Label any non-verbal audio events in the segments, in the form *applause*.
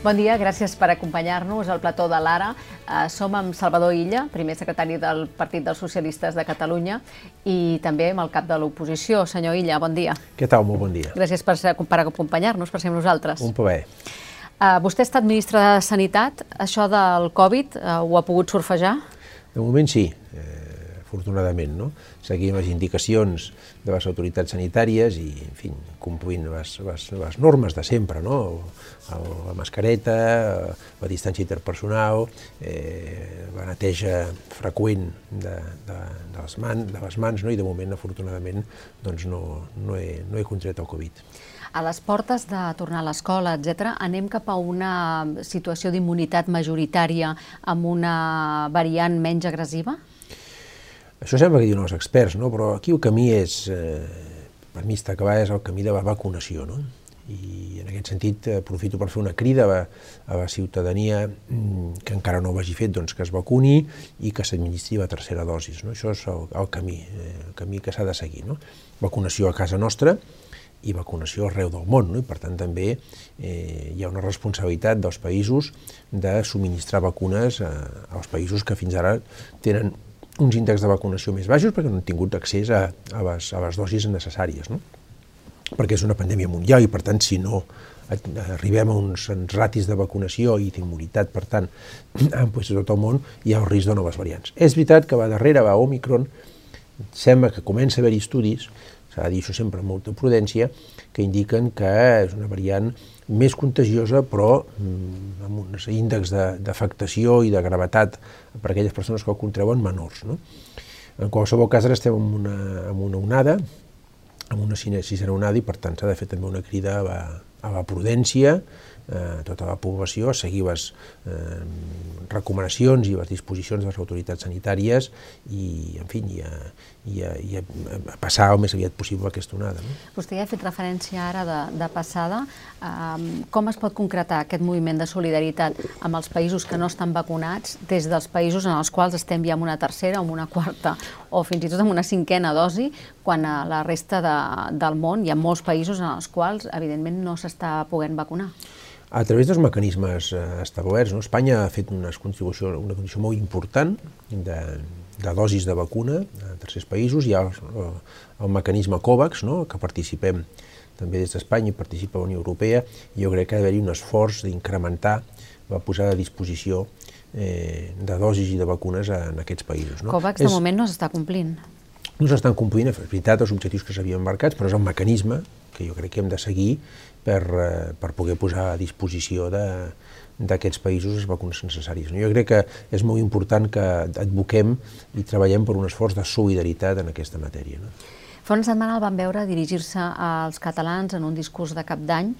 Bon dia, gràcies per acompanyar-nos al plató de l'Ara. Uh, som amb Salvador Illa, primer secretari del Partit dels Socialistes de Catalunya, i també amb el cap de l'oposició. Senyor Illa, bon dia. Què tal? Molt bon dia. Gràcies per, per acompanyar-nos, per ser amb nosaltres. Un plaer. Uh, vostè ha estat ministre de Sanitat. Això del Covid uh, ho ha pogut surfejar? De moment sí. Eh, afortunadament. No? Seguim les indicacions de les autoritats sanitàries i, en fi, complint les, les, les normes de sempre, no? El, la mascareta, la distància interpersonal, eh, la neteja freqüent de, de, de, les, man, de les mans, no? i de moment, afortunadament, doncs no, no, he, no he contret el Covid. A les portes de tornar a l'escola, etc., anem cap a una situació d'immunitat majoritària amb una variant menys agressiva? Això sembla que diuen els experts, no? però aquí el camí és, eh, per mi està acabat, és el camí de la vacunació. No? I en aquest sentit aprofito per fer una crida a, a la ciutadania mm, que encara no ho hagi fet, doncs, que es vacuni i que s'administri la tercera dosi. No? Això és el, el camí, eh, el camí que s'ha de seguir. No? Vacunació a casa nostra, i vacunació arreu del món, no? i per tant també eh, hi ha una responsabilitat dels països de subministrar vacunes a, als països que fins ara tenen uns índexs de vacunació més baixos perquè no han tingut accés a, a, les, a les dosis necessàries, no? perquè és una pandèmia mundial i, per tant, si no arribem a uns ratis de vacunació i d'immunitat, per tant, *clears throat* pues, a tot el món, hi ha el risc de noves variants. És veritat que va darrere, va Omicron, sembla que comença a haver-hi estudis, s'ha de dir això sempre amb molta prudència, que indiquen que és una variant més contagiosa, però mm, amb uns índexs d'afectació i de gravetat per a aquelles persones que ho contreuen menors. No? En qualsevol cas, ara estem en una, en una onada, en una sisena onada, i per tant s'ha de fer també una crida a a la prudència, eh, tota la població a seguir les eh, recomanacions i les disposicions de les autoritats sanitàries i, en fi, i a, i a, i a, passar el més aviat possible aquesta onada. No? Vostè ja ha fet referència ara de, de passada. Com es pot concretar aquest moviment de solidaritat amb els països que no estan vacunats des dels països en els quals estem ja amb una tercera, amb una quarta o fins i tot amb una cinquena dosi, quan a la resta de, del món hi ha molts països en els quals, evidentment, no s'està podent vacunar? A través dels mecanismes eh, establerts, no? Espanya ha fet una contribució, una condició molt important de, de dosis de vacuna a tercers països. Hi ha el, el mecanisme COVAX, no? que participem també des d'Espanya i participa la Unió Europea, jo crec que ha d'haver-hi un esforç d'incrementar la posada a disposició eh, de dosis i de vacunes en aquests països. No? COVAX de és, moment no s'està complint. No s'estan complint, és veritat, els objectius que s'havien marcats, però és un mecanisme que jo crec que hem de seguir per, eh, per poder posar a disposició d'aquests països les vacunes necessàries. Jo crec que és molt important que advoquem i treballem per un esforç de solidaritat en aquesta matèria. No? Fa una setmana el van veure dirigir-se als catalans en un discurs de cap d'any,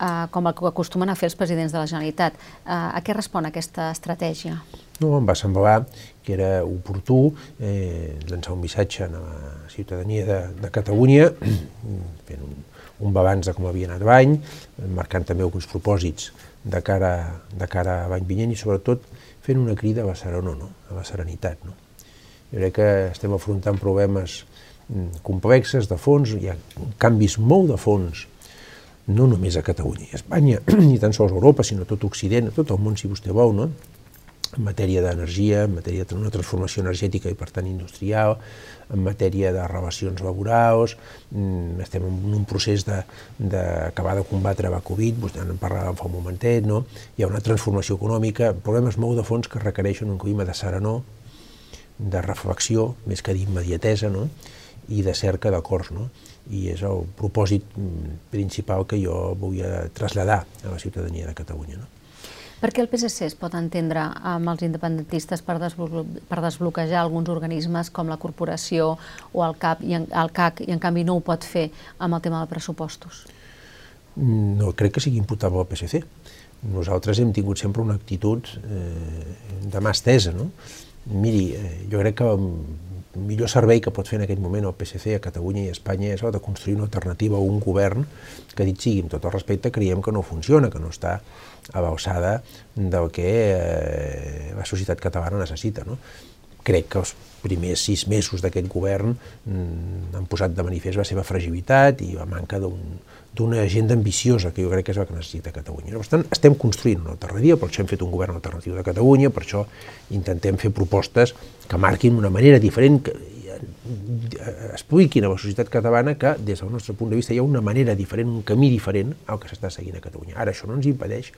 eh, com el que acostumen a fer els presidents de la Generalitat. Eh, a què respon aquesta estratègia? No, em va semblar que era oportú eh, llançar un missatge a la ciutadania de, de Catalunya *clears throat* fent un, un balanç de com havia anat l'any, marcant també alguns propòsits de cara, de cara a l'any vinent i sobretot fent una crida a la serenor, no? a la serenitat. No? Jo crec que estem afrontant problemes mm, complexes de fons, hi ha canvis molt de fons, no només a Catalunya i a Espanya, *clears throat* ni tan sols a Europa, sinó a tot Occident, a tot el món, si vostè vol, no? En matèria d'energia, en matèria d'una transformació energètica i per tant industrial, en matèria de relacions laborals, mm, estem en un procés d'acabar de, de combatre la Covid, vostè en parlava fa un momentet, no? hi ha una transformació econòmica, problemes molt de fons que requereixen un clima de serenor, de reflexió, més que d'immediatesa, no? i de cerca d'acords. No? I és el propòsit mm, principal que jo volia traslladar a la ciutadania de Catalunya. No? Per què el PSC es pot entendre amb els independentistes per, desblo per desbloquejar alguns organismes com la corporació o el, CAP i en, el CAC i en canvi no ho pot fer amb el tema de pressupostos? No crec que sigui imputable al PSC. Nosaltres hem tingut sempre una actitud eh, de mà estesa. No? Miri, eh, jo crec que el millor servei que pot fer en aquest moment el PSC a Catalunya i a Espanya és el de construir una alternativa a un govern que, dit sigui amb tot el respecte, creiem que no funciona, que no està a l'alçada del que eh, la societat catalana necessita. No? Crec que els primers sis mesos d'aquest govern mm, han posat de manifest la seva fragilitat i la manca d'un d'una agenda ambiciosa, que jo crec que és el que necessita Catalunya. Per tant, estem construint una alternativa, per això hem fet un govern alternatiu de Catalunya, per això intentem fer propostes que marquin una manera diferent, que expliquin a la societat catalana que, des del nostre punt de vista, hi ha una manera diferent, un camí diferent al que s'està seguint a Catalunya. Ara, això no ens impedeix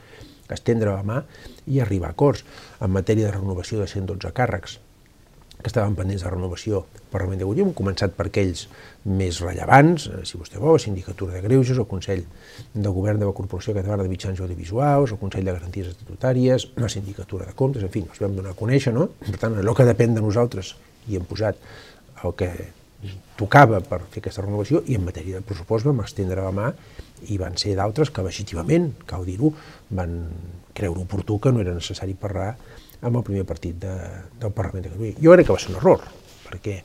estendre la mà i arribar a acords en matèria de renovació de 112 càrrecs que estaven pendents de renovació Parlament de Catalunya. Començat per aquells més rellevants, eh, si vostè vol, la Sindicatura de Greuges, el Consell de Govern de la Corporació Catalana de Mitjans Audiovisuals, el Consell de Garanties Estatutàries, la Sindicatura de Comptes, en fi, ens vam donar a conèixer, no? Per tant, allò que depèn de nosaltres i hem posat el que tocava per fer aquesta renovació i en matèria de pressupost vam estendre la mà i van ser d'altres que legítimament, cal dir-ho, van creure oportú que no era necessari parlar amb el primer partit de, del Parlament de Catalunya. Jo crec que va ser un error, perquè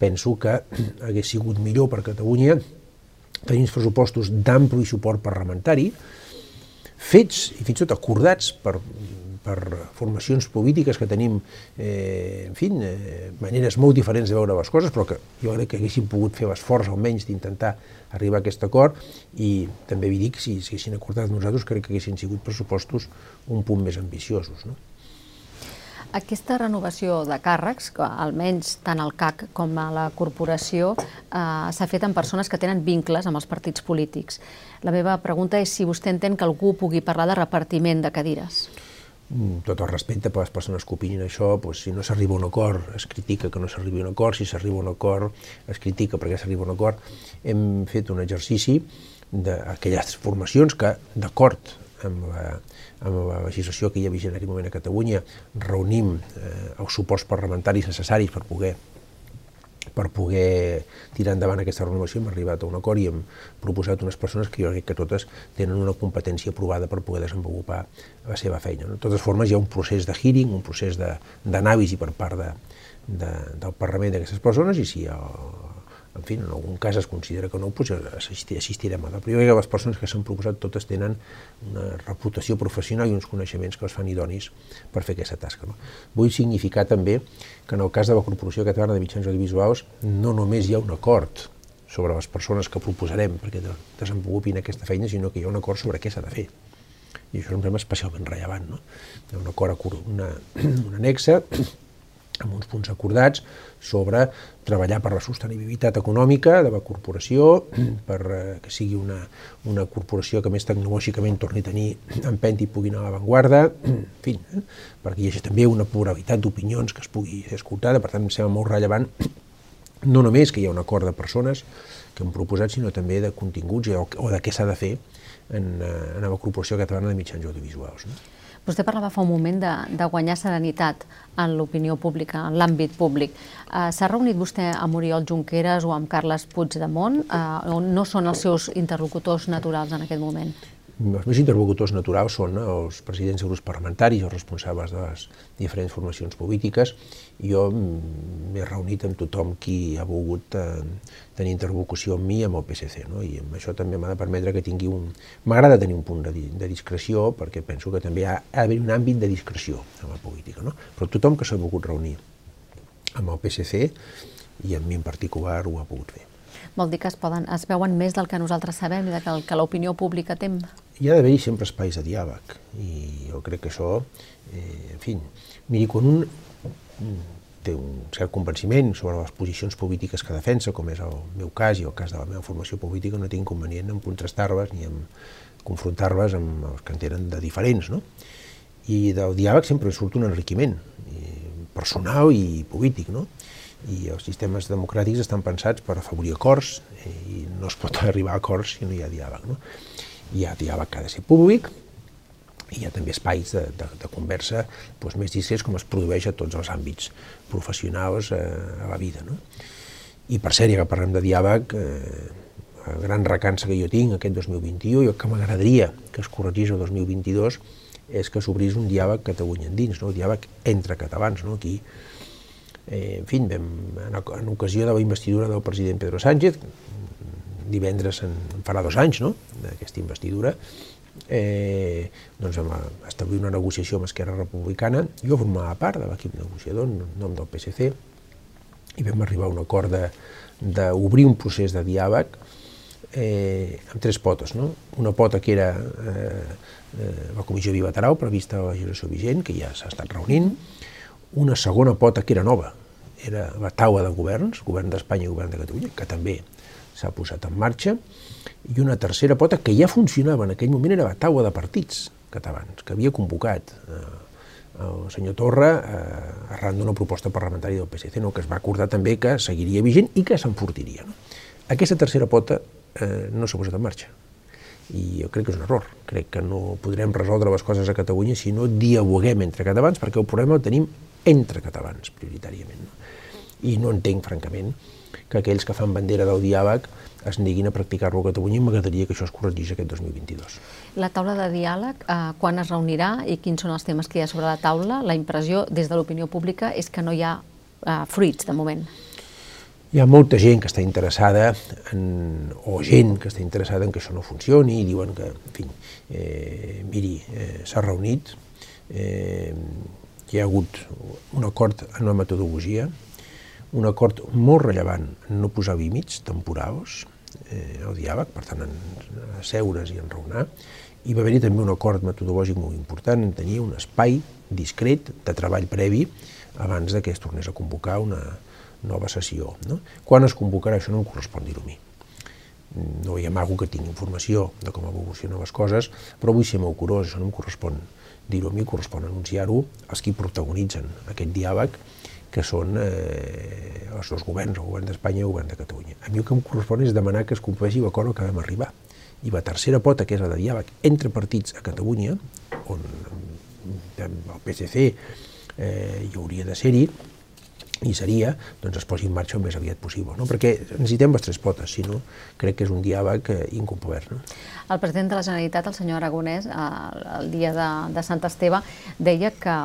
penso que *clears throat* hagués sigut millor per Catalunya tenir uns pressupostos d'ampli suport parlamentari, fets i fins i tot acordats per per formacions polítiques que tenim, eh, en fi, eh, maneres molt diferents de veure les coses, però que jo crec que haguéssim pogut fer l'esforç almenys d'intentar arribar a aquest acord i també vi dic, si s'haguessin acordat nosaltres, crec que haguessin sigut pressupostos un punt més ambiciosos. No? Aquesta renovació de càrrecs, que almenys tant al CAC com a la corporació, eh, s'ha fet amb persones que tenen vincles amb els partits polítics. La meva pregunta és si vostè entén que algú pugui parlar de repartiment de cadires. Mm, tot el respecte per les persones que opinin això, doncs, si no s'arriba a un acord, es critica que no s'arribi a un acord, si s'arriba a un acord, es critica perquè s'arriba a un acord. Hem fet un exercici d'aquelles formacions que, d'acord amb la, amb la legislació que hi ha vigent en aquest moment a Catalunya, reunim eh, els suports parlamentaris necessaris per poder per poder tirar endavant aquesta renovació hem arribat a un acord i hem proposat unes persones que jo crec que totes tenen una competència aprovada per poder desenvolupar la seva feina. De totes formes, hi ha un procés de hearing, un procés d'anàlisi per part de, de, del Parlament d'aquestes persones i si el, en fi, en algun cas es considera que no, doncs assistirem a la. Crec que les persones que s'han proposat totes tenen una reputació professional i uns coneixements que els fan idonis per fer aquesta tasca. No? Vull significar també que en el cas de la Corporació Catalana de Mitjans Audiovisuals no només hi ha un acord sobre les persones que proposarem perquè desenvolupin aquesta feina, sinó que hi ha un acord sobre què s'ha de fer. I això és un tema especialment rellevant. No? Hi ha un acord, una, *clears throat* una anexa amb uns punts acordats sobre treballar per la sostenibilitat econòmica de la corporació, *clears throat* per eh, que sigui una, una corporació que més tecnològicament torni a tenir *clears throat* empenta i pugui anar a l'avantguarda, *clears throat* en fi, eh, perquè hi hagi també una pluralitat d'opinions que es pugui ser escoltada, per tant em sembla molt rellevant no només que hi ha un acord de persones que han proposat, sinó també de continguts o, o de què s'ha de fer en, eh, en la Corporació Catalana de Mitjans Audiovisuals. No? Vostè parlava fa un moment de, de guanyar serenitat en l'opinió pública, en l'àmbit públic. Uh, S'ha reunit vostè amb Oriol Junqueras o amb Carles Puigdemont, uh, no són els seus interlocutors naturals en aquest moment? Els meus interlocutors naturals són els presidents de grups parlamentaris, els responsables de les diferents formacions polítiques, jo m'he reunit amb tothom qui ha volgut eh, tenir interlocució amb mi amb el PSC, no? i amb això també m'ha de permetre que tingui un... M'agrada tenir un punt de, de discreció, perquè penso que també ha, ha d'haver un àmbit de discreció en la política, no? però tothom que s'ha volgut reunir amb el PSC i amb mi en particular ho ha pogut fer. Vol dir que es, poden, es veuen més del que nosaltres sabem i del que, l'opinió pública tem? Hi ha d'haver-hi sempre espais de diàleg i jo crec que això, eh, en fi, miri, quan un té un cert convenciment sobre les posicions polítiques que defensa, com és el meu cas i el cas de la meva formació política, no tinc inconvenient en contrastar-les ni en confrontar-les amb els que en tenen de diferents, no? I del diàleg sempre surt un enriquiment personal i polític, no? i els sistemes democràtics estan pensats per afavorir acords eh, i no es pot *laughs* arribar a acords si no hi ha diàleg. No? Hi ha diàleg que ha de ser públic, i hi ha també espais de, de, de conversa doncs, més discrets com es produeix a tots els àmbits professionals eh, a la vida. No? I per sèrie que parlem de diàleg, eh, la gran recança que jo tinc aquest 2021 i el que m'agradaria que es corregís el 2022 és que s'obrís un diàleg Catalunya endins, no? un diàleg entre catalans. No? Aquí Eh, en fi, vam, en, en ocasió de la investidura del president Pedro Sánchez, divendres en, en farà dos anys, no?, d'aquesta investidura, eh, doncs vam establir una negociació amb Esquerra Republicana. Jo formava part de l'equip negociador en nom del PSC i vam arribar a un acord d'obrir un procés de diàleg eh, amb tres potes. No? Una pota que era eh, eh, la comissió bilateral prevista a la legislació vigent, que ja s'ha estat reunint, una segona pota que era nova, era la taula de governs, govern d'Espanya i govern de Catalunya, que també s'ha posat en marxa, i una tercera pota que ja funcionava en aquell moment era la taula de partits catalans, que havia convocat eh, el senyor Torra eh, arran d'una proposta parlamentària del PSC, no, que es va acordar també que seguiria vigent i que s'enfortiria. No? Aquesta tercera pota eh, no s'ha posat en marxa. I jo crec que és un error. Crec que no podrem resoldre les coses a Catalunya si no dialoguem entre catalans, perquè el problema el tenim entre catalans, prioritàriament. No? I no entenc, francament, que aquells que fan bandera del diàleg es neguin a practicar-lo a Catalunya i m'agradaria que això es corregís aquest 2022. La taula de diàleg, eh, quan es reunirà i quins són els temes que hi ha sobre la taula? La impressió des de l'opinió pública és que no hi ha eh, fruits de moment. Hi ha molta gent que està interessada, en, o gent que està interessada en que això no funcioni, i diuen que, en fi, eh, miri, eh, s'ha reunit, eh, hi ha hagut un acord en la metodologia, un acord molt rellevant no posar límits temporals eh, al diàleg, per tant, en, en seure's i en raonar, i va haver-hi també un acord metodològic molt important en tenir un espai discret de treball previ abans que es tornés a convocar una nova sessió. No? Quan es convocarà això no em correspon dir-ho a mi. No hi ha que tingui informació de com evolucionen les coses, però vull ser molt curós, això no em correspon dir-ho a mi, correspon anunciar-ho als qui protagonitzen aquest diàleg que són eh, els dos governs, el govern d'Espanya i el govern de Catalunya. A mi el que em correspon és demanar que es compleixi l'acord que vam arribar. I la tercera pota, que és la de diàleg entre partits a Catalunya, on el PSC eh, hi hauria de ser-hi, i seria doncs, es posi en marxa el més aviat possible, no? perquè necessitem les tres potes, si no crec que és un diàleg eh, incomplert. No? El president de la Generalitat, el senyor Aragonès, el, el dia de, de Sant Esteve, deia que,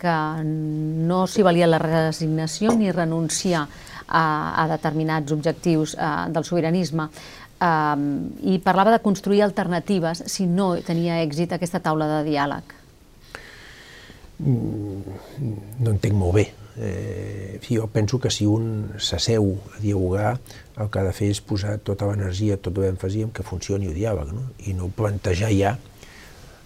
que no s'hi valia la resignació ni renunciar a, a determinats objectius a, eh, del sobiranisme. Um, i parlava de construir alternatives si no tenia èxit aquesta taula de diàleg. Mm, no entenc molt bé eh, jo penso que si un s'asseu a dialogar, el que ha de fer és posar tota l'energia, tot l'èmfasi en que funcioni el diàleg, no? i no plantejar ja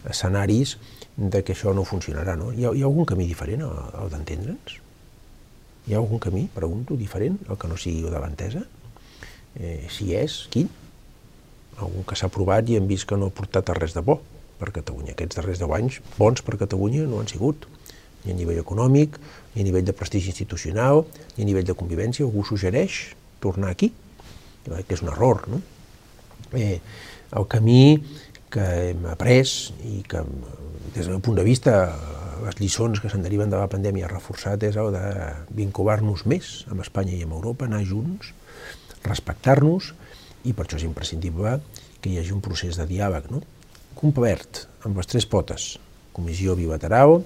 escenaris de que això no funcionarà. No? Hi, ha, hi ha algun camí diferent al d'entendre'ns? Hi ha algun camí, pregunto, diferent, el que no sigui el de l'entesa? Eh, si és, quin? Algun que s'ha provat i hem vist que no ha portat a res de bo per Catalunya. Aquests darrers 10 anys bons per Catalunya no han sigut ni a nivell econòmic, ni a nivell de prestigi institucional, ni a nivell de convivència. Algú suggereix tornar aquí? Crec que és un error, no? Eh, el camí que hem après i que, des del meu punt de vista, les lliçons que se'n deriven de la pandèmia reforçat és el de vincular-nos més amb Espanya i amb Europa, anar junts, respectar-nos, i per això és imprescindible que hi hagi un procés de diàleg, no? complet, amb les tres potes, comissió bilateral,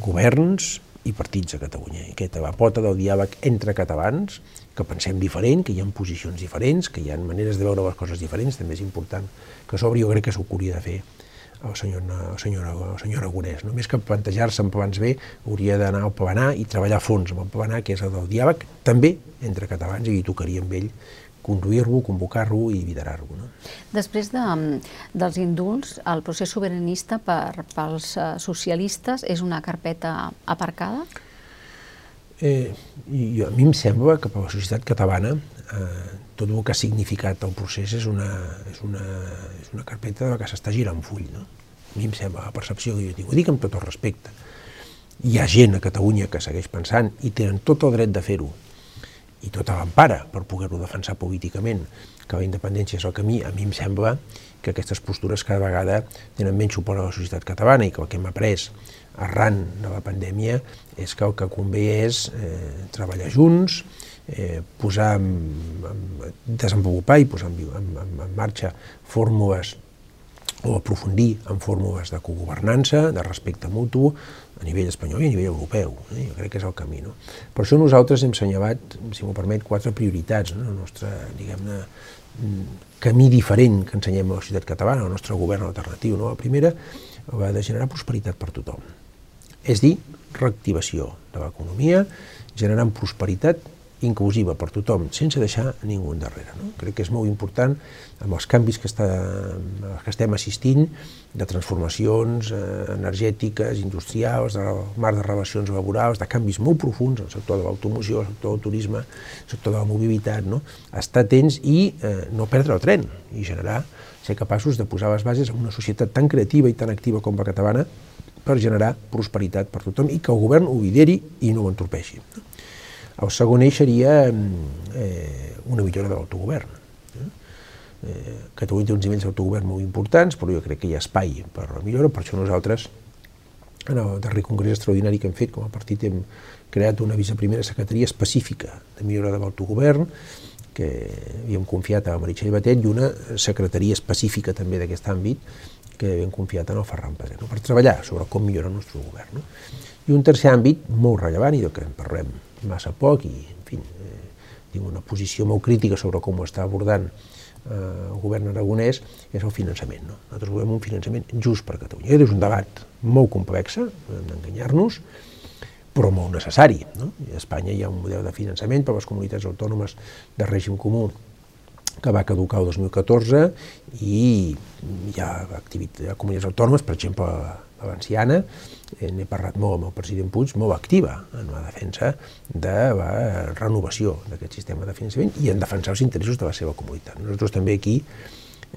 governs i partits a Catalunya. I aquesta la pota del diàleg entre catalans, que pensem diferent, que hi ha posicions diferents, que hi ha maneres de veure les coses diferents, també és important que s'obri, jo crec que s'ho hauria de fer el senyor, el senyor, el senyor Aragonès. Només que plantejar-se en plans B hauria d'anar al Pavanar i treballar fons amb el Pavanar, que és el del diàleg, també entre catalans, i hi tocaria amb ell conduir-lo, convocar-lo i liderar-lo. No? Després de, dels indults, el procés sobiranista per, pels eh, socialistes és una carpeta aparcada? Eh, i a mi em sembla que per la societat catalana eh, tot el que ha significat el procés és una, és una, és una carpeta que s'està girant full. No? A mi em sembla la percepció que jo tinc. Ho dic amb tot el respecte. Hi ha gent a Catalunya que segueix pensant i tenen tot el dret de fer-ho i tota l'empara per poder-lo defensar políticament, que la independència és el camí, a mi em sembla que aquestes postures cada vegada tenen menys suport a la societat catalana i que el que hem après arran de la pandèmia és que el que convé és eh, treballar junts, eh, posar en, en, desenvolupar i posar en, en, en marxa fórmules o aprofundir en fórmules de cogovernança, de respecte mutu, a nivell espanyol i a nivell europeu. Eh? Jo crec que és el camí. No? Per això nosaltres hem senyalat, si m'ho permet, quatre prioritats, no? el nostre, diguem-ne, camí diferent que ensenyem a la societat catalana, el nostre govern alternatiu. No? La primera, va de generar prosperitat per tothom. És dir, reactivació de l'economia, generant prosperitat inclusiva per tothom, sense deixar ningú darrere. No? Crec que és molt important amb els canvis que, està, que estem assistint, de transformacions eh, energètiques, industrials, de marc de relacions laborals, de canvis molt profuns en el sector de l'automoció, el sector del turisme, el sector de la mobilitat, no? estar atents i eh, no perdre el tren i generar, ser capaços de posar les bases en una societat tan creativa i tan activa com la catalana per generar prosperitat per tothom i que el govern ho lideri i no ho entorpeixi. El segon eix seria eh, una millora de l'autogovern. Eh, Catalunya té uns nivells d'autogovern molt importants, però jo crec que hi ha espai per la millora, per això nosaltres, en el darrer congrés extraordinari que hem fet com a partit, hem creat una viceprimera secretaria específica de millora de l'autogovern, que havíem confiat a Meritxell Batet, i una secretaria específica també d'aquest àmbit, que hem confiat en el Ferran Pedrer, no? per treballar sobre com millorar el nostre govern. No? I un tercer àmbit molt rellevant, i del que en parlem massa poc, i en fi, eh, tinc una posició molt crítica sobre com ho està abordant eh, el govern aragonès, és el finançament. No? Nosaltres volem un finançament just per Catalunya. Aquest és un debat molt complex, hem d'enganyar-nos, però molt necessari. No? A Espanya hi ha un model de finançament per a les comunitats autònomes de règim comú que va caducar el 2014 i hi ha, hi ha comunitats autònomes, per exemple, valenciana, eh, n'he parlat molt amb el president Puig, molt activa en la defensa de la renovació d'aquest sistema de finançament i en defensar els interessos de la seva comunitat. Nosaltres també aquí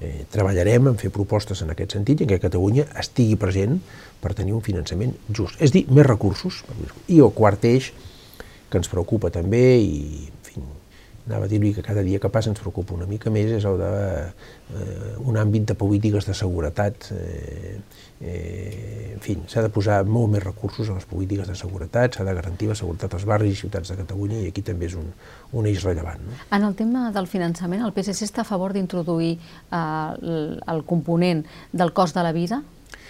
eh, treballarem en fer propostes en aquest sentit i en què Catalunya estigui present per tenir un finançament just. És dir, més recursos. I el quart eix, que ens preocupa també i anava a dir-li que cada dia que passa ens preocupa una mica més, és el de eh, un àmbit de polítiques de seguretat. Eh, eh, en fi, s'ha de posar molt més recursos a les polítiques de seguretat, s'ha de garantir la seguretat als barris i ciutats de Catalunya i aquí també és un, un eix rellevant. No? En el tema del finançament, el PSC està a favor d'introduir eh, el, el component del cost de la vida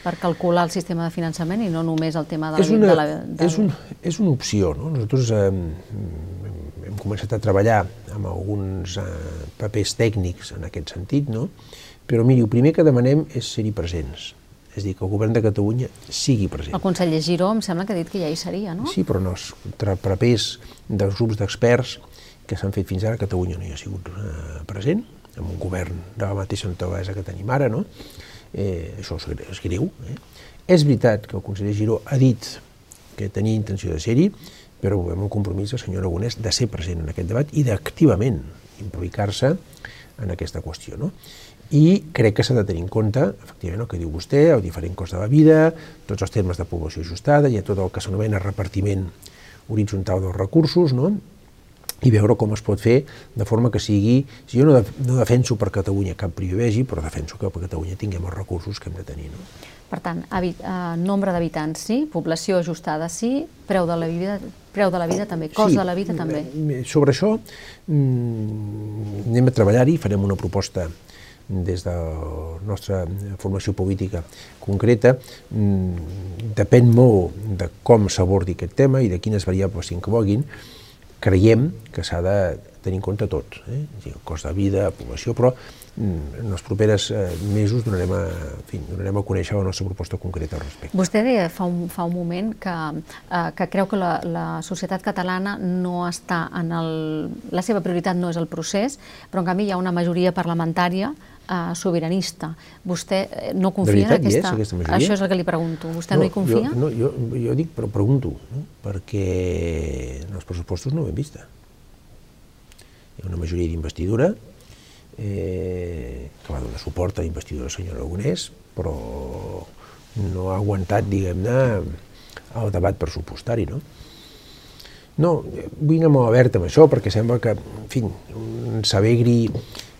per calcular el sistema de finançament i no només el tema de la... És una, de la, de... és un, és una opció. No? Nosaltres eh, començat a treballar amb alguns eh, papers tècnics en aquest sentit, no? però miri, el primer que demanem és ser-hi presents. És dir, que el govern de Catalunya sigui present. El conseller Giró em sembla que ha dit que ja hi seria, no? Sí, però no, els papers dels grups d'experts que s'han fet fins ara, Catalunya no hi ha sigut eh, present, amb un govern de la mateixa naturalesa que tenim ara, no? Eh, això és greu. Eh? És veritat que el conseller Giró ha dit que tenia intenció de ser-hi, però veiem un compromís del senyor Aragonès de ser present en aquest debat i d'activament implicar-se en aquesta qüestió. No? I crec que s'ha de tenir en compte, efectivament, el que diu vostè, el diferent cost de la vida, tots els termes de població ajustada, ha tot el que s'anomena repartiment horitzontal dels recursos, no? I veure com es pot fer de forma que sigui... Si jo no, de, no defenso per Catalunya cap privilegi, però defenso que per Catalunya tinguem els recursos que hem de tenir. No? Per tant, eh, nombre d'habitants sí, població ajustada sí, preu de la vida, preu de la vida també, cost sí, de la vida també. Sobre això mm, anem a treballar-hi, farem una proposta des de la nostra formació política concreta, mm, depèn molt de com s'abordi aquest tema i de quines variables s'incloguin, creiem que s'ha de tenir en compte tot, eh? el cost de vida, població, però mm, en els propers eh, mesos donarem a, en fi, donarem a conèixer la nostra proposta concreta al respecte. Vostè deia fa un, fa un moment que, eh, que creu que la, la societat catalana no està en el... La seva prioritat no és el procés, però en canvi hi ha una majoria parlamentària eh, sobiranista. Vostè eh, no confia en aquesta... És, aquesta majoria? Això és el que li pregunto. Vostè no, no hi confia? Jo, no, jo, jo dic, però pregunto, no? perquè en els pressupostos no ho hem vist hi ha una majoria d'investidura eh, que va donar suport a la investidura del senyor Aragonès, però no ha aguantat, diguem-ne, el debat pressupostari, no? No, vull anar molt obert amb això, perquè sembla que, en fi, un saber gri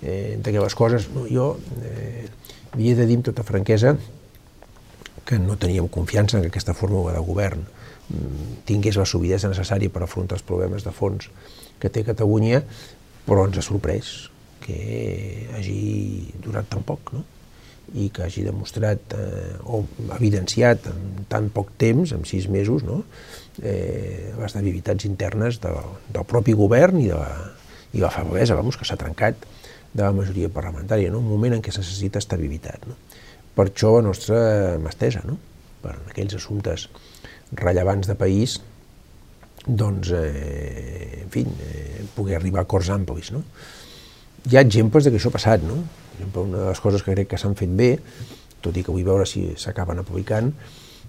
eh, d'aquelles coses, no, jo eh, havia de dir amb tota franquesa que no teníem confiança en que aquesta fórmula de govern mm, tingués la solidesa necessària per afrontar els problemes de fons que té Catalunya, però ens ha sorprès que hagi durat tan poc, no? i que hagi demostrat eh, o evidenciat en tan poc temps, en sis mesos, no? eh, les debilitats internes de, del propi govern i de la, i la feblesa, vamos, que s'ha trencat de la majoria parlamentària, no? un moment en què se necessita estabilitat. No? Per això la nostra mà estesa, no? per aquells assumptes rellevants de país, doncs, eh, en fi, eh, poder arribar a acords amplis. No? Hi ha exemples de que això ha passat, no? Per exemple, una de les coses que crec que s'han fet bé, tot i que vull veure si s'acaben aplicant,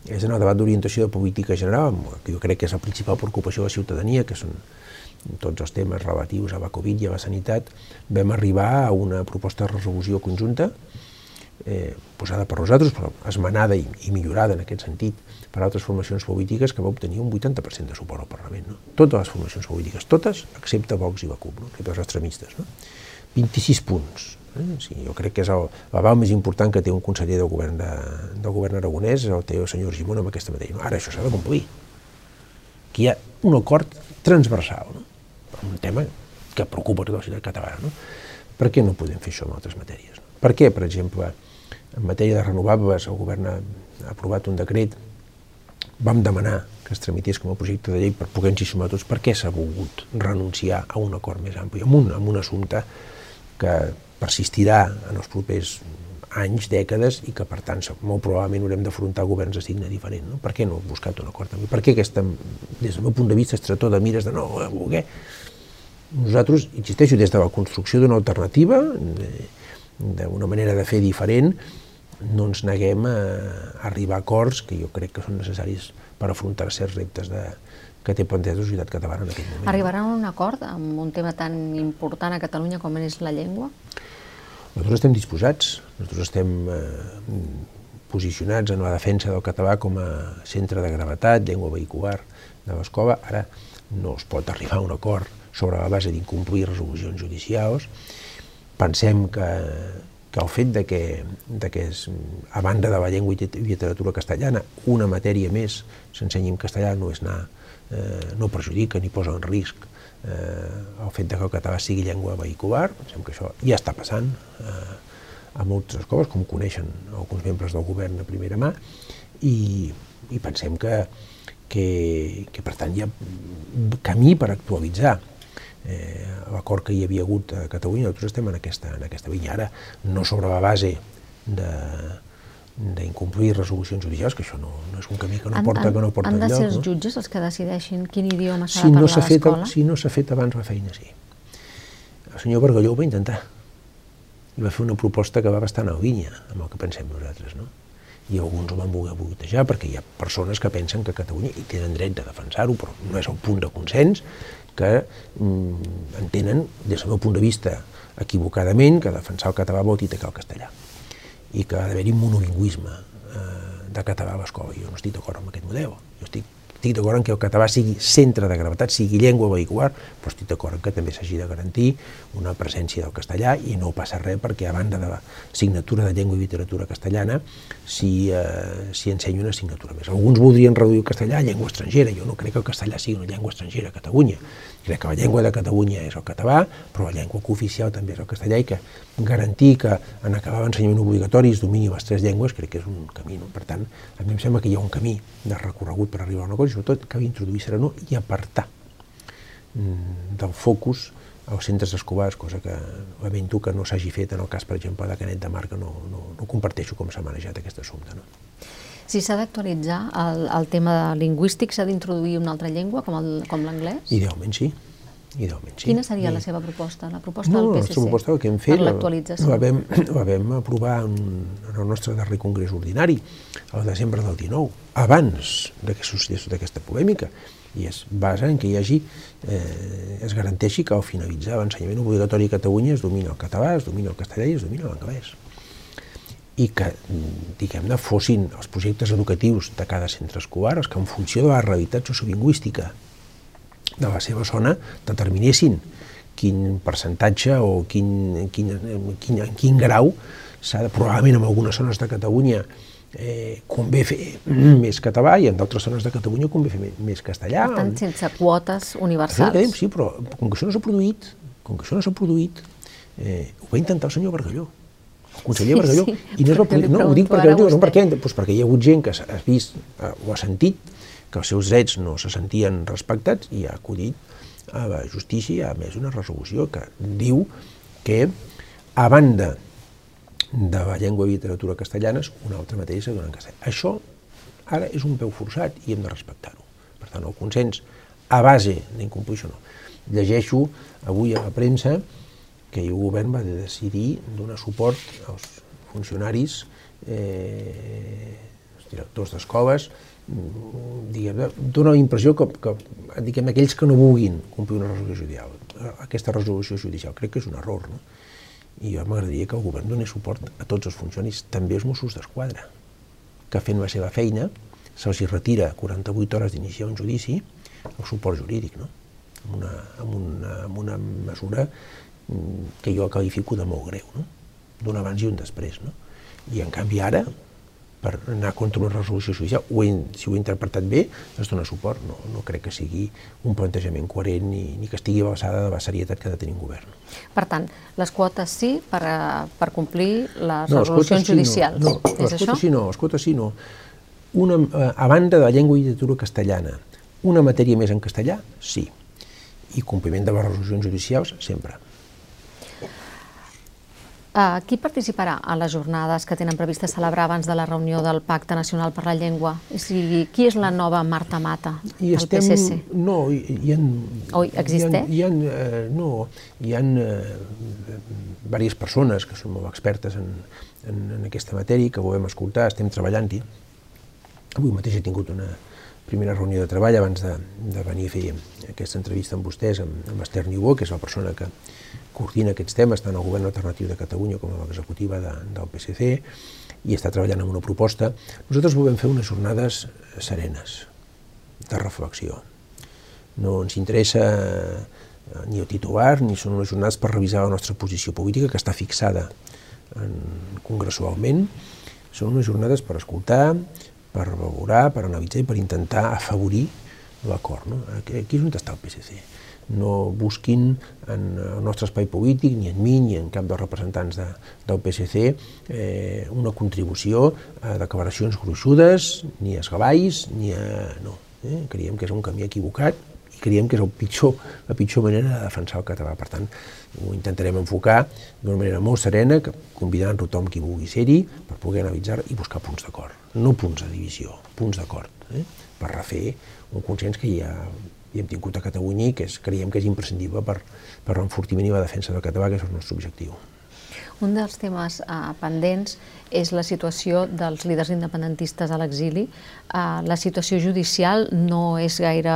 és en el debat d'orientació de política general, que jo crec que és la principal preocupació de la ciutadania, que són tots els temes relatius a la Covid i a la sanitat, vam arribar a una proposta de resolució conjunta, eh, posada per nosaltres, però esmenada i, i millorada en aquest sentit per altres formacions polítiques, que va obtenir un 80% de suport al Parlament. No? Totes les formacions polítiques, totes, excepte Vox i la CUP, no? excepte els extremistes. No? 26 punts. Eh? Sí, jo crec que és el, l'aval més important que té un conseller del govern, de, del govern aragonès, el té el senyor Gimón amb aquesta matèria. No? Ara això s'ha de complir. Que hi ha un acord transversal, no? Un tema que preocupa tota la societat catalana. No? Per què no podem fer això en altres matèries? No? Per què, per exemple, en matèria de renovables, el govern ha aprovat un decret, vam demanar que es tramités com a projecte de llei per poder-nos sumar tots. Per què s'ha volgut renunciar a un acord més ampli, amb un, amb un assumpte que persistirà en els propers anys, dècades, i que per tant molt probablement haurem d'afrontar governs de signe diferent. No? Per què no hem buscat un acord? Per què aquesta, des del meu punt de vista, estretó de mires de no voler? Nosaltres, insisteixo, des de la construcció d'una alternativa, d'una manera de fer diferent, no ens neguem a arribar a acords que jo crec que són necessaris per afrontar certs reptes de, que té plantejat la societat catalana en aquest moment. Arribaran a un acord amb un tema tan important a Catalunya com és la llengua? Nosaltres estem disposats, nosaltres estem eh, posicionats en la defensa del català com a centre de gravetat, llengua vehicular de l'escola. Ara no es pot arribar a un acord sobre la base d'incomplir resolucions judicials. Pensem que, que el fet de que, de que és, a banda de la llengua i literatura castellana, una matèria més s'ensenyi en castellà no és anar, eh, no perjudica ni posa en risc eh, el fet de que el català sigui llengua vehicular, pensem que això ja està passant eh, a moltes coses, com coneixen alguns membres del govern a primera mà, i, i pensem que, que, que per tant hi ha camí per actualitzar eh, l'acord que hi havia hagut a Catalunya, nosaltres estem en aquesta, en aquesta vinya. Ara, no sobre la base de d'incomplir resolucions judicials, que això no, no és un camí que no porta, que no porta han de ser els jutges els que decideixin quin idioma s'ha si de no parlar a fet, l'escola? si no s'ha fet abans la feina, sí. El senyor Bargalló ho va intentar. I va fer una proposta que va bastant a línia amb el que pensem nosaltres, no? i alguns ho van voler boicotejar perquè hi ha persones que pensen que Catalunya, i tenen dret de defensar-ho, però no és el punt de consens, que mm, entenen, des del meu punt de vista, equivocadament, que defensar el català vol dir que el castellà i que ha d'haver-hi monolingüisme eh, de català a l'escola. Jo no estic d'acord amb aquest model. Jo estic estic d'acord que el català sigui centre de gravetat, sigui llengua vehicular, però estic d'acord que també s'hagi de garantir una presència del castellà i no passa res perquè a banda de la signatura de llengua i literatura castellana s'hi eh, ensenyi una assignatura més. Alguns voldrien reduir el castellà a llengua estrangera, jo no crec que el castellà sigui una llengua estrangera a Catalunya. Crec que la llengua de Catalunya és el català, però la llengua cooficial també és el castellà i que garantir que en acabar l'ensenyament obligatori es domini les tres llengües crec que és un camí. No? Per tant, a mi em sembla que hi ha un camí de recorregut per arribar a una cosa i sobretot cal introduir serenor i apartar mm, del focus als centres escolars, cosa que lamento que no s'hagi fet en el cas, per exemple, de Canet de Mar, que no, no, no comparteixo com s'ha manejat aquest assumpte. No? Si s'ha d'actualitzar el, el tema lingüístic, s'ha d'introduir una altra llengua, com el- l'anglès? Idealment sí. Idealment sí. Quina seria I- la seva proposta, la proposta no, del la PSC? nostra proposta el que hem fet la, la, vam, la vam aprovar en, en el nostre darrer congrés ordinari, al desembre del 19, abans de que succeís tota aquesta polèmica, i es basa en que hi hagi, eh, es garanteixi que al finalitzar l'ensenyament obligatori a Catalunya es domina el català, es domina el castellà i es domina l'anglès i que, diguem-ne, fossin els projectes educatius de cada centre escolar els que en funció de la realitat sociolingüística de la seva zona determinessin quin percentatge o quin, quin, quin, en quin grau s'ha de, probablement en algunes zones de Catalunya eh, convé fer més català i en d'altres zones de Catalunya convé fer més, castellà. Per tant, sense quotes universals. Sí, però com que això no s'ha produït, com que això no s'ha produït, eh, ho va intentar el senyor Bargalló, el conseller Sí, Bargalló, sí, i no perquè li poder, no, ho dic perquè, a no, vostè. per què? Doncs perquè hi ha hagut gent que s'ha vist eh, o ha sentit que els seus drets no se sentien respectats i ha acudit a la justícia ha emès una resolució que diu que, a banda de la llengua i literatura castellanes, una altra matèria s'ha de donar en castellà. Això ara és un peu forçat i hem de respectar-ho. Per tant, el consens a base d'incomplir això no. Llegeixo avui a la premsa que el govern va decidir donar suport als funcionaris, eh, els directors d'escoles, diguem, dona la impressió que, que diguem, aquells que no vulguin complir una resolució judicial, aquesta resolució judicial, crec que és un error, no? I jo m'agradaria que el govern donés suport a tots els funcionaris, també els Mossos d'Esquadra, que fent la seva feina se'ls retira 48 hores d'iniciar un judici el suport jurídic, no? amb, una, amb, una, amb una mesura que jo qualifico de molt greu, no? d'un abans i un després. No? I en canvi ara, per anar contra una resolució judicial, ho he, si ho he interpretat bé, es dona suport. No, no crec que sigui un plantejament coherent ni, ni que estigui a l'alçada de la serietat que ha de tenir un govern. Per tant, les quotes sí per, per complir les no, resolucions les judicials. Sí, no, no, les això? sí no, les quotes sí no. Una, eh, a banda de la llengua i literatura castellana, una matèria més en castellà, sí. I compliment de les resolucions judicials, sempre. Uh, qui participarà a les jornades que tenen previstes celebrar abans de la reunió del Pacte Nacional per la Llengua? O sigui, qui és la nova Marta Mata I del estem, PSC? No, hi, hi ha... O existeix? Hi ha, hi ha, eh, no, hi ha eh, diverses persones que són molt expertes en, en, en aquesta matèria, que volem escoltar, estem treballant-hi. Avui mateix he tingut una, primera reunió de treball abans de, de venir a fer aquesta entrevista amb vostès, amb, amb Esther Niubó, que és la persona que coordina aquests temes tant al govern alternatiu de Catalunya com a l'executiva de, del PSC, i està treballant en una proposta. Nosaltres volem fer unes jornades serenes, de reflexió. No ens interessa ni el titular, ni són unes jornades per revisar la nostra posició política, que està fixada en, congressualment. Són unes jornades per escoltar, per valorar, per analitzar i per intentar afavorir l'acord. No? Aquí, és on està el PSC. No busquin en el nostre espai polític, ni en mi, ni en cap dels representants de, del PSC, eh, una contribució a declaracions gruixudes, ni a esgavalls, ni a... No, eh? creiem que és un camí equivocat creiem que és el pitjor, la pitjor manera de defensar el català. Per tant, ho intentarem enfocar d'una manera molt serena, convidant tothom qui vulgui ser-hi per poder analitzar i buscar punts d'acord. No punts de divisió, punts d'acord, eh? per refer un consens que ja hi hem tingut a Catalunya i que és, creiem que és imprescindible per, per l'enfortiment i la defensa del català, que és el nostre objectiu. Un dels temes uh, pendents és la situació dels líders independentistes a l'exili. Uh, la situació judicial no és gaire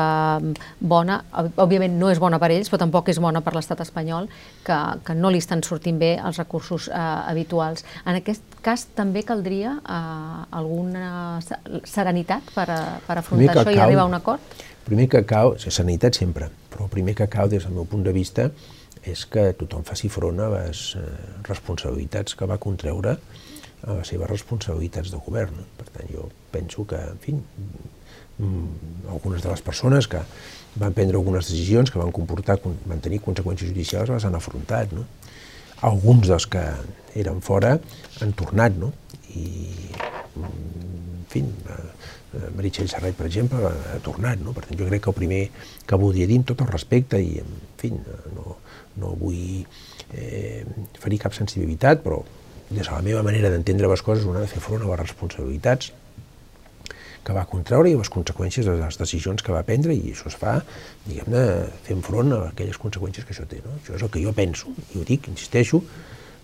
bona, òbviament no és bona per ells, però tampoc és bona per l'estat espanyol, que, que no li estan sortint bé els recursos uh, habituals. En aquest cas també caldria uh, alguna serenitat per, a, per afrontar això i arribar a un acord? Primer que cal, serenitat sempre, però el primer que cal des del meu punt de vista és que tothom faci front a les eh, responsabilitats que va contreure a les seves responsabilitats de govern. Per tant, jo penso que, en fi, mm, algunes de les persones que van prendre algunes decisions que van comportar, van tenir conseqüències judicials, les han afrontat. No? Alguns dels que eren fora han tornat, no? I, en fi, eh, Meritxell Serret, per exemple, ha tornat. No? Per tant, jo crec que el primer que voldria dir, amb tot el respecte, i en fi, no, no vull eh, ferir cap sensibilitat, però des de la meva manera d'entendre les coses, una ha de fer front a les responsabilitats que va contraure i les conseqüències de les decisions que va prendre i això es fa, diguem-ne, fent front a aquelles conseqüències que això té. No? Això és el que jo penso, i ho dic, insisteixo,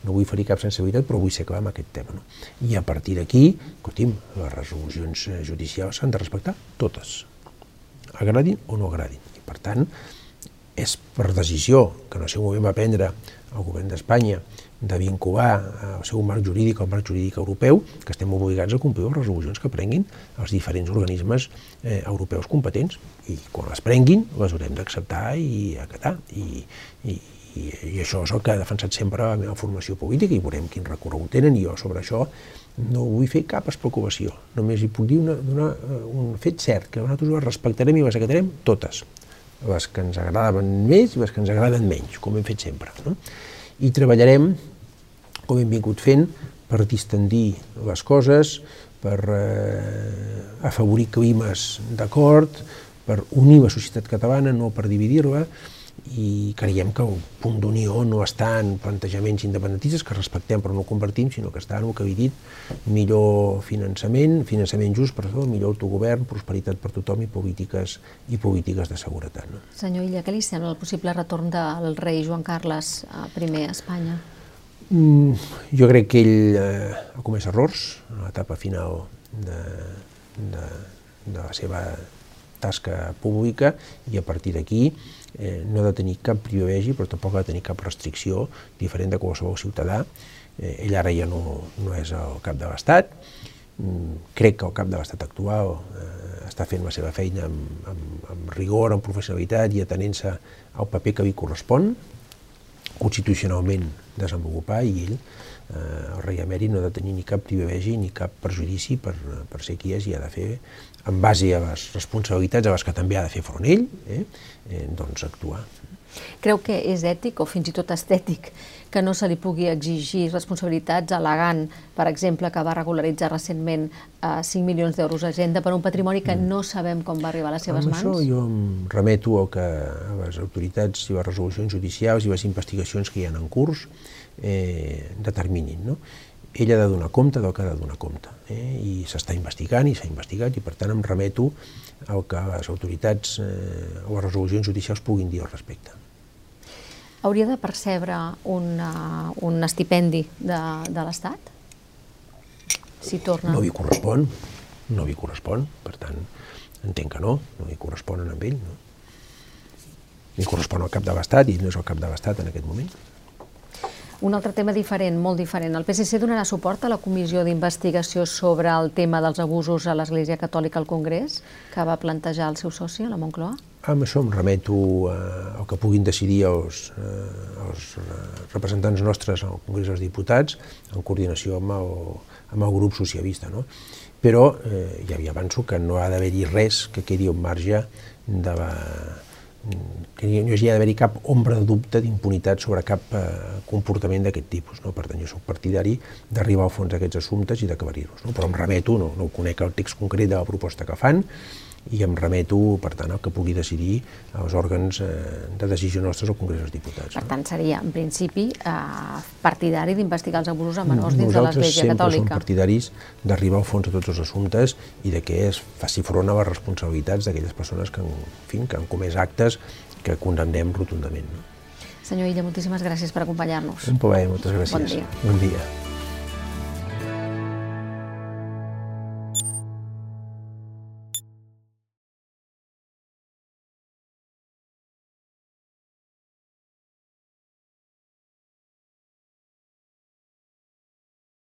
no vull ferir cap sensibilitat, però vull ser clar amb aquest tema. No? I a partir d'aquí, escolti'm, les resolucions eh, judicials s'han de respectar totes, agradin o no agradin. I per tant, és per decisió que no sé moment va prendre el govern d'Espanya de vincular el seu marc jurídic al marc jurídic europeu, que estem obligats a complir les resolucions que prenguin els diferents organismes eh, europeus competents. I quan les prenguin, les haurem d'acceptar i acatar. I, i, i, I això és el que ha defensat sempre la meva formació política i veurem quin recorregut tenen i jo sobre això no vull fer cap especulació. Només hi puc dir una, una, un fet cert, que nosaltres les respectarem i les acatarem totes les que ens agradaven més i les que ens agraden menys, com hem fet sempre. No? I treballarem, com hem vingut fent, per distendir les coses, per eh, afavorir climes d'acord, per unir la societat catalana, no per dividir-la, i creiem que el punt d'unió no està en plantejaments independentistes que respectem però no compartim, sinó que està en el que havia dit, millor finançament, finançament just, perdó, millor autogovern, prosperitat per tothom i polítiques i polítiques de seguretat. No? Senyor Illa, què li sembla el possible retorn del rei Joan Carles I a Espanya? Mm, jo crec que ell eh, ha comès errors en l'etapa final de, de, de la seva tasca pública i a partir d'aquí eh, no ha de tenir cap privilegi però tampoc ha de tenir cap restricció diferent de qualsevol ciutadà. Eh, ell ara ja no, no és el cap de l'Estat, mm, crec que el cap de l'Estat actual eh, està fent la seva feina amb, amb, amb rigor, amb professionalitat i atenent-se al paper que li correspon, constitucionalment desenvolupar i ell, eh, el rei emèrit, no ha de tenir ni cap privilegi ni cap perjudici per, per ser qui és i ha de fer, en base a les responsabilitats a les que també ha de fer front ell, eh, eh, doncs actuar. Creu que és ètic o fins i tot estètic que no se li pugui exigir responsabilitats al·legant, per exemple, que va regularitzar recentment eh, 5 milions d'euros a agenda per un patrimoni que mm. no sabem com va arribar a les seves amb mans? Això jo em remeto al que a les autoritats i les resolucions judicials i les investigacions que hi ha en curs eh, determinin. No? Ell ha de donar compte del que ha de donar compte. Eh? I s'està investigant i s'ha investigat i per tant em remeto al que les autoritats eh, o les resolucions judicials puguin dir al respecte. Hauria de percebre una, un estipendi de, de l'Estat? Si torna... No li correspon, no li correspon, per tant, entenc que no, no li corresponen amb ell. No? Li correspon al cap de l'Estat i ell no és el cap de l'Estat en aquest moment. Un altre tema diferent, molt diferent. El PSC donarà suport a la comissió d'investigació sobre el tema dels abusos a l'Església Catòlica al Congrés, que va plantejar el seu soci, la Moncloa? Amb això em remeto eh, al que puguin decidir els, eh, els representants nostres al Congrés dels Diputats, en coordinació amb el, amb el grup socialista. No? Però eh, ja vi avanço que no ha d'haver-hi res que quedi un marge de la, que no hagi d'haver-hi cap ombra de dubte d'impunitat sobre cap eh, comportament d'aquest tipus. No? Per tant, jo soc partidari d'arribar al fons d'aquests assumptes i d'aclarir-los. No? Però em remeto, no, no conec el text concret de la proposta que fan, i em remeto, per tant, al que pugui decidir els òrgans eh, de decisió nostres al Congrés dels Diputats. Per tant, seria, en principi, eh, partidari d'investigar els abusos a menors dins de l'Església Catòlica. Nosaltres sempre som partidaris d'arribar al fons de tots els assumptes i de que es faci front a les responsabilitats d'aquelles persones que, en fi, que han comès actes que condemnem rotundament. No? Senyor Illa, moltíssimes gràcies per acompanyar-nos. Un plaer, moltes gràcies. Bon dia. Bon dia.